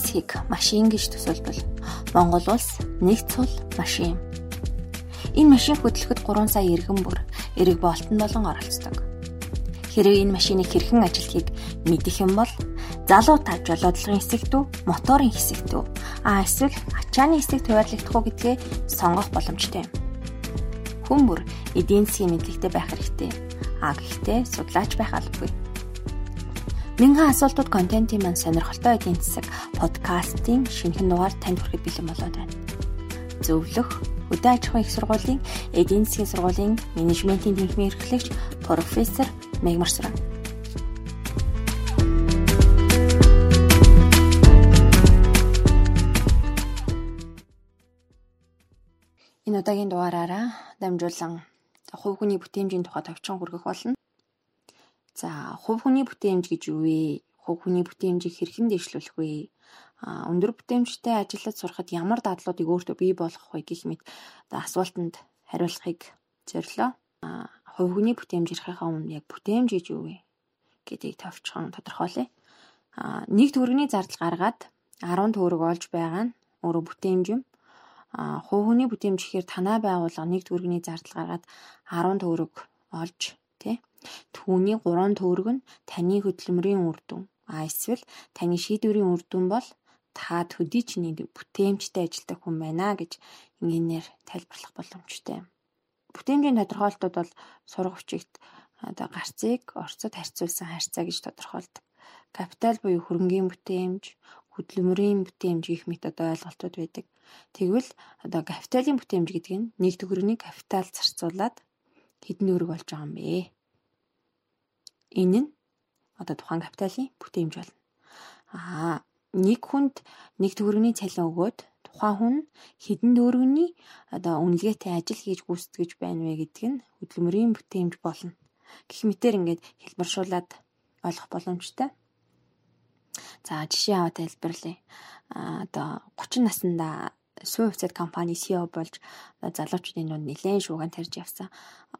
засгийг машин гэж төсөөлбөл Монгол улс нэг цул машин. Энэ машин хөдлөхөд 3 сая иргэн бүр эрэг болтон болон оролцдог. Хэрэг энэ машиныг хэрхэн ажилтгийг мэдэх юм бол залуу та жолоодлогын хэсэгт үү, моторын хэсэгт үү, а эсвэл ачааны хэсэгт хуваарлагдах уу гэдгээ сонгох боломжтой юм. Хүн бүр эдийн засгийн мэдлэгтэй байх хэрэгтэй. А гэхдээ судлаач байх албагүй. Мянган асуултууд контентын маань сонирхолтой эдийн засаг подкастын шинэхэн дугаар танд хүрэхэд бэлэн болоод байна. Зөвлөх Хөдөө аж ахуйн их сургуулийн эдийн засгийн сургуулийн менежментийн тэнхимийн эрхлэгч профессор Мегмарсран. Энэ удаагийн дугаараараа дамжуулан хувь хүний бүтээмжийн тухай товчхон хүргэх болно. За хувь хүний бүтээмж гэж юу вэ? Хувь хүний бүтээмжийг хэрхэн дэвшлүүлэх вэ? А өндөр бүтээмжтэй ажиллаж сурахад ямар дадлуудыг өөртөө бий болгох вэ гэх мэт асуултанд хариулахыг зорилоо. А хувь хүний бүтээмж ярихаа өмнө яг бүтээмж гэж юу вэ гэдгийг товчхон тодорхойлъё. А нэг төгрөгийн зардал гаргаад 10 төгрөг олж байгаа нь өөрөө бүтээмж юм. А хувь хүний бүтээмж гэхээр танай байгууллага нэг төгрөгийн зардал гаргаад 10 төгрөг олж тий Түүний 3 төгрөг нь таны хөдөлмөрийн үр дүн. А эсвэл таны шийдвэрийн үр дүн бол та төдий ч нэг бүтээмжтэй ажилладаг хүн байна гэж ингээнээр тайлбарлах боломжтой. Бүтээмжийн тодорхойлолтууд бол сурах хүчигт одоо гарцыг орцод харьцуулсан харьцаа гэж тодорхойлдог. Капитал буюу хөрөнгийн бүтээмж, хөдөлмөрийн бүтээмж гэх мэт одоо ойлголтууд байдаг. Тэгвэл одоо капиталын бүтээмж гэдэг нь нэг төгрөгийн капитал зарцуулаад хэдэн төгрөг болж байгаа юм бэ? Энэ нь одоо тухайн капиталын бүтээмж болно. Аа нэг хүнд нэг төгрөгийн цалин өгөөд тухайн хүн хэдэн төгрөгийн одоо үнэлгээтэй ажил хийж гүйцэтгэж байна вэ гэдэг нь хөдөлмөрийн бүтээмж болно. Гэх мэтээр ингээд хэлбэршуулаад ойлгох боломжтой. За жишээ аваад тайлбарлая. А одоо 30 наснда сүү хувьцаат компани CEO болж залуучуудын дунд нэлээд шууган тарьж явсан.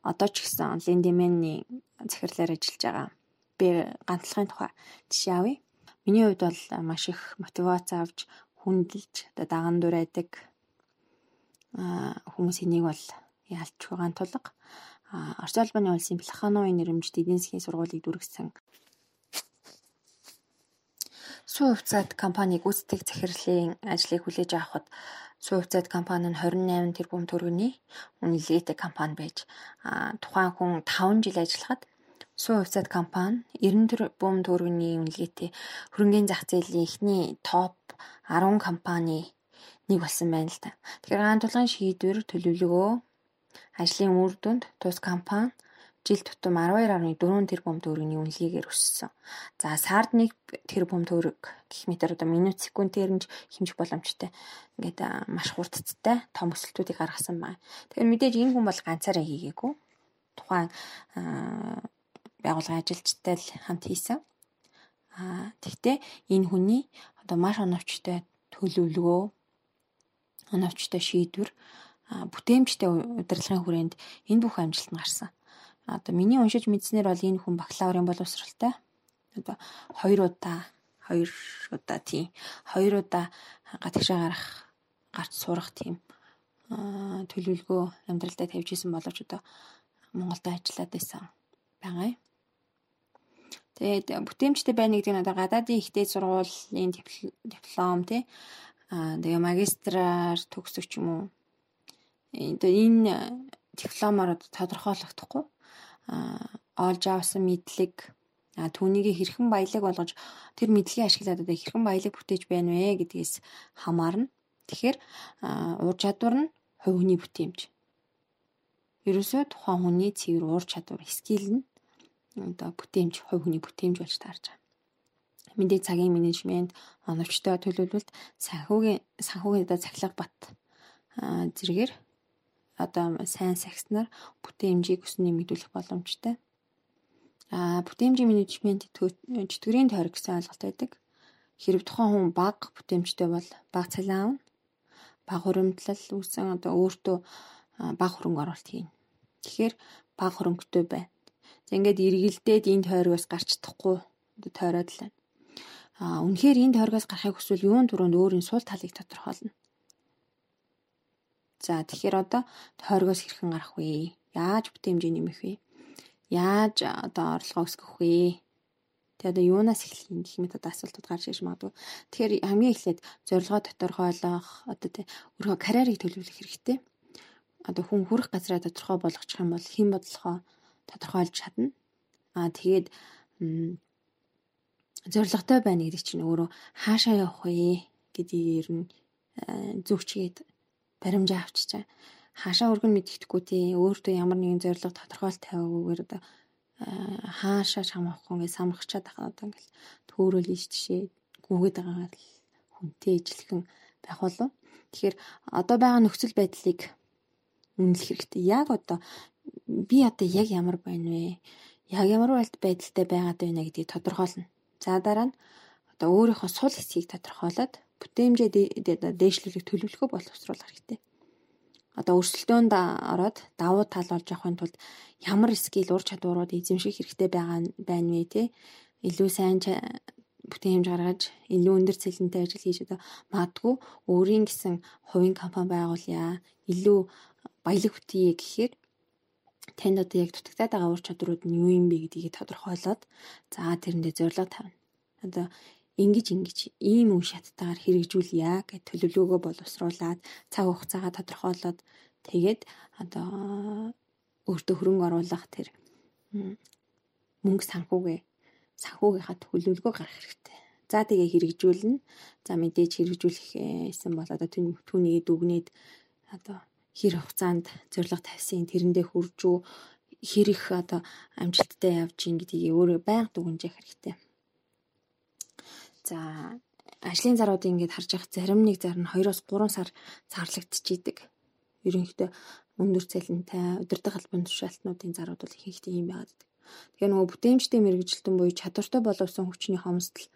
Одоо ч гэсэн Линдеменний захирлаар ажиллаж байгаа. Би ганцлагын тухай жишээ авъя. Миний хувьд бол маш их мотивац авч хүндэлж одоо даган дурайдаг хүмүүс энийг бол ялч байгаа тулг Орос улбаны улсын Плахановын нэрмжт эдийн засгийн сургуулийг дүргсэн Сүү хувьцаат компани гүйцэтгэх захирлын ажлыг хүлээж авахад сүү хувьцаат компани нь 28 тэрбум төгрөгийн үнэлгээтэй компани байж тухайн хүн 5 жил ажиллахад сүү хувьцаат компани 90 тэрбум төгрөгийн үнэлгээтэй хөрөнгөний зах зээлийн эхний топ 10 компани нэг болсон байна л та. Тэгэхээр гаан тулгын шийдвэр төлөвлөгөө ажлын үр дүнд тус компани жил тутам 12.4 тэрбум төгрөгийн үнэлгээгээр өссөн. За сард 1 тэрбум төгрөг гэх мэтэр одоо минут секундээр нь хэмжих боломжтой. Ингээд маш хурдцтай том өсөлтүүдийг гаргасан байна. Тэгэхээр мэдээж энэ хүн бол ганцаараа хийгээгүй. Тухайн байгууллагын ажилчтай л хамт хийсэн. Аа тэгтээ энэ хүний одоо маш оновчтой төлөвлөгөө оновчтой шийдвэр бүтээмжтэй удирдлагын хүрээнд энэ бүх амжилт нь гарсан одоо миний уншиж мэдснээр бол энэ хүн бакалаврын боловсралтай. Одоо хоёр удаа хоёр удаа тийм хоёр удаа гатгшаа гарах гарч сурах тийм төлөвлөгөө амьдралдаа тавьж исэн боловч одоо Монголд ажиллаад байсан байгаа юм. Тэгээд бүтээмжтэй байна гэдэг нь одоо гадаадын ихтэй сургуулийн диплом тий аа тэгээ магистраар төгсөх ч юм уу. Энэ дипломоор тодорхойлогдохгүй олж авсан мэдлэг түүнийг хэрхэн баялаг болгож тэр мэдлэгийг ашиглаад одоо хэрхэн баялаг бүтээж байна вэ гэдгээс хамаарна. Тэгэхээр ур чадвар нь хувь хүний бүтээмж. Ерөөсөө тухайн хүний цэвэр ур чадвар, скил нь одоо бүтээмж, хувь хүний бүтээмж болж таарж байгаа. Мэдээ цагийн менежмент, оновчтой төлөвлөлт, санхүүгийн санхүүгийн одоо цахилга бат зэрэгээр одоо сайн сагснаар бүтээмжийг өснө нэмэгдүүлэх боломжтой. Аа бүтээмжийн менежмент чөтгөрийн тойрог гэсэн ойлголт байдаг. Хэрэг тухайн хүн бага бүтээмжтэй бол бага цалин авна. Бага хуримтлал үүсэн одоо өөртөө бага хөрөнгө оруулалт хийнэ. Тэгэхээр бага хөрөнгөтэй байна. За ингээд эргэлдээд энэ тойрогоос гарч чадахгүй тойроод л байна. А үнэхээр энэ тойргоос гарахыг хүсвэл юун түрүүнд өөрийн сул талыг тодорхойлно. За тэгэхээр одоо тойргоос хэрхэн гарах вэ? Яаж бүтээмжээ нэмэх вэ? Яаж одоо орлогоо өсгөх вэ? Тэгээ одоо юунаас эхлэх юм гэх мэт одоо асуултууд гарч ирж магадгүй. Тэгэхээр хамгийн эхлээд зорилгоо тодорхойлох одоо тий өөрөө карьерийг төлөвлөх хэрэгтэй. Одоо хүн хүрэх газраа тодорхой болгочих юм бол хэн бодлохоо тодорхойлж чадна. Аа тэгээд зоригтой байна гэдэг чинь өөрөө хаашаа явах вэ гэдгийг ер нь зүгчгээд баримжаа авчичаа. Хаашаа өргөн мэддэхгүй тий өөртөө ямар нэгэн зориг тодорхойлт тавиагүйгээр одоо хаашаа хамаахгүй ингээд самрахчаад байгаа одоо ингээд төөрөөл ийш тишээ гүгээд байгаагаар л хүнтэй ижилхэн байх болов. Тэгэхээр одоо байгаа нөхцөл байдлыг үнэлэх хэрэгтэй. Яг одоо би одоо яг ямар байна вэ? Яг ямар байдалтай байгаад байна гэдгийг тодорхойлно. За дараа нь одоо өөрийнхөө сул хэсгийг тодорхойлоод бүтээмжээ дээшлүүлэх төлөвлөгөө боловсруулах хэрэгтэй. Одоо өрсөлдөөнд ороод давуу тал болж авахын тулд ямар скил ур чадварууд эзэмших хэрэгтэй байгаа байна вэ те? Илүү сайн бүтээмж гаргаж илүү өндөр цалинтай ажил хийж одоо магадгүй өөрийн гэсэн хувийн компани байгуулъя. Илүү баялаг бүтээе гэхээр танд одоо яг дутагдаад байгаа ур чадварууд нь юу юм бэ гэдгийг тодорхойлоод за тэрэндээ зорилго тавина. Одоо ингэж ингэж ийм үе шаттайгаар хэрэгжүүлъя гэж төлөвлөгөөгөө боловсруулад цаг хугацаагаа тодорхойлоод тэгээд одоо өөртөө хөрөнгө оруулах тэр мөнгө санхүүгээ санхүүгийнхаа төлөвлөгөө гаргах хэрэгтэй. За тэгээ хэрэгжүүлнэ. За мэдээж хэрэгжүүлэхсэн бол одоо түүнийг дүгнээд одоо хэр хугацаанд зориг тавьсан тэрэндээ хүрж үү хэр их одоо амжилттай явж ийн гэдгийг өөрөө байнга дүгнжих хэрэгтэй. За ажлын заруудыг ингээд харж явах зарим нэг зар нь 2-оос 3 сар зарлагдчихийдэг. Ерөнхийдөө өндөр цалинтай удирдах албан тушаалтнуудын зарууд бол ихэнхдээ ийм байгаад байдаг. Тэгэхээр нөгөө бүтээмжтэй мэрэгжилтэн буюу чадвартай боловсон хүчний хомсдол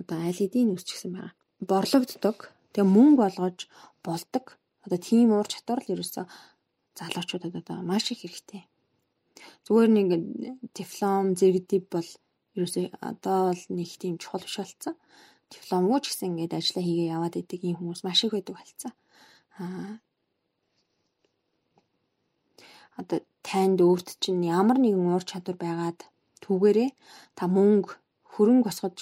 одоо аль хэдийн үүсчихсэн байгаа. Борлогддог. Тэгээ мөнгө олгож болдог. Одоо тийм уур чадвар л ерөөсөө залуучуудад одоо маш их хэрэгтэй. Зүгээр нэг диплом, зэрэгдэв бол ерөөсөө одоо л нэг тийм чухал биш болсон. Дипломгүй ч гэсэн ингээд ажиллаа хийгээ яваад идэг ийм хүмүүс маш их байдаг болсон. Аа одоо танд өөрт чинь ямар нэгэн уур чадвар байгаад түүгээрээ та мөнгө хөрөнгө босгож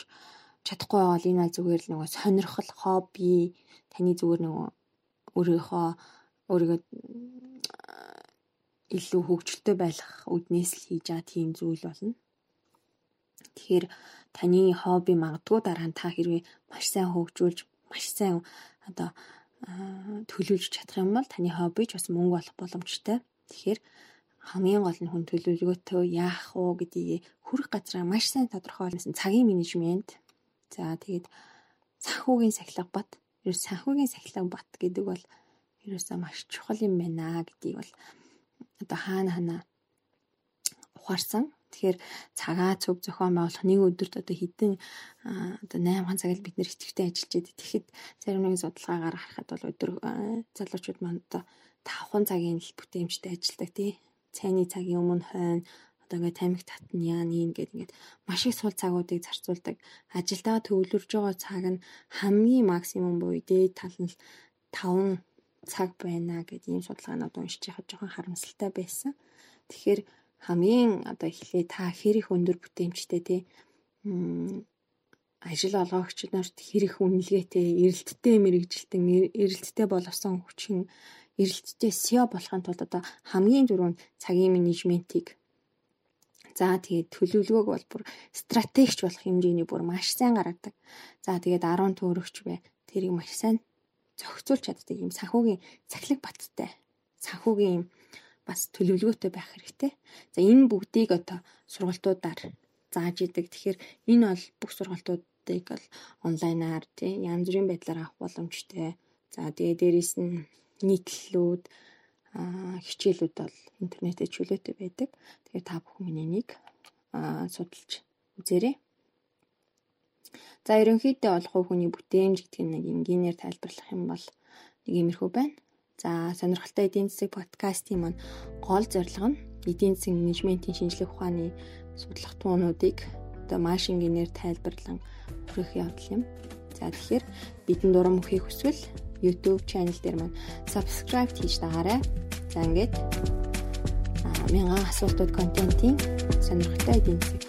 чадахгүй бол энэ зүгээр л нөгөө сонирхол хобби таны зүгээр нөгөө өөрийнхөө өөрийгөө илүү хөгжилтэй байх үднээс л хийж байгаа тийм зүйл болно. Тэгэхээр таны хобби магадгүй дараа нь та хэрвээ маш сайн хөгжүүлж, маш сайн одоо төлөвлөж чадах юм бол таны хобби ч бас мөнгө олох боломжтой. Тэгэхээр хамгийн гол нь хүн төлөвлөгөөтэй яах уу гэдгийг хүрх газраа маш сайн тодорхойлсон цагийн менежмент. За тэгээд санхүүгийн сахилга бат. Ерөөс санхүүгийн сахилга бат гэдэг бол ерөөсөө маш чухал юм байна гэдгийг бол одоо хаана хана ухаарсан. Тэгэхээр цагаа цөв зохион байгуулах нэг өдөрт одоо хэдэн одоо 8 цаг л бид нэр идэвхтэй ажиллаж байдаг. Тэгэхэд зарим нэгэн судалгаагаар харахад бол өдөр залуучууд маань одоо 5 цагийн л бүтээмжтэй ажилладаг тий. Цайны цагийн өмнө хойно одоо ингээд тамхи татна яа нин гэд ингээд маш их сул цагуудыг зарцуулдаг. Ажилдаа төвлөрж байгаа цаг нь хамгийн максимум буюу дээд тал нь 5 цаг байна гэдэг ийм судалгаанууд уншиж яхад жоохон харамсалтай байсан. Тэгэхээр хамгийн одоо эхлээ та хэр их өндөр бүтээмжтэй тий ажил олгогч нарт хэр их үнэлгээтэй эрэлттэй мэрэгжилтэн эрэлттэй боловсон хүчин эрэлттэй SEO болохын тулд одоо хамгийн түрүүнд цагийн менежментийг За тэгээд төлөвлөгөөг бол бүр стратегч болох хэмжээний бүр маш сайн гаргадаг. За тэгээд 10 төөрөгч бай. Тэрийг маш сайн зохицуулж чаддаг юм санхүүгийн цахилгаан баттай. Санхүүгийн юм бас төлөвлөгөөтэй байх хэрэгтэй. За энэ бүгдийг одоо сургалтуудаар зааж идэг. Тэгэхээр энэ бол бүх сургалтуудыг бол онлайнаар тий янз бүрийн байдлаар авах боломжтой. За тэгээ дээрэс нь нийтлэлүүд хичээлүүд бол интернетээр чөлөөтэй байдаг. Тэгэхээр та бүхэн энийг судалж үзээрэй. За ерөнхийдөө бол хувь хүний бүтээмж гэдэг нэг энгийнээр тайлбарлах юм бол нэг иймэрхүү байна. За сонирхолтой эдийн засаг подкастын маань гол зорилго нь эдийн засгийн менежментийн шинжлэх ухааны судлах туунуудыг одоо маш энгийнээр тайлбарлан хүргэх явдал юм. За тэгэхээр бидэнд урам өгөхийг хүсвэл YouTube channel дээр маань subscribe хийж дагаарай. За ингээд мянган асуултууд контентын сонирхолтой эдийн засаг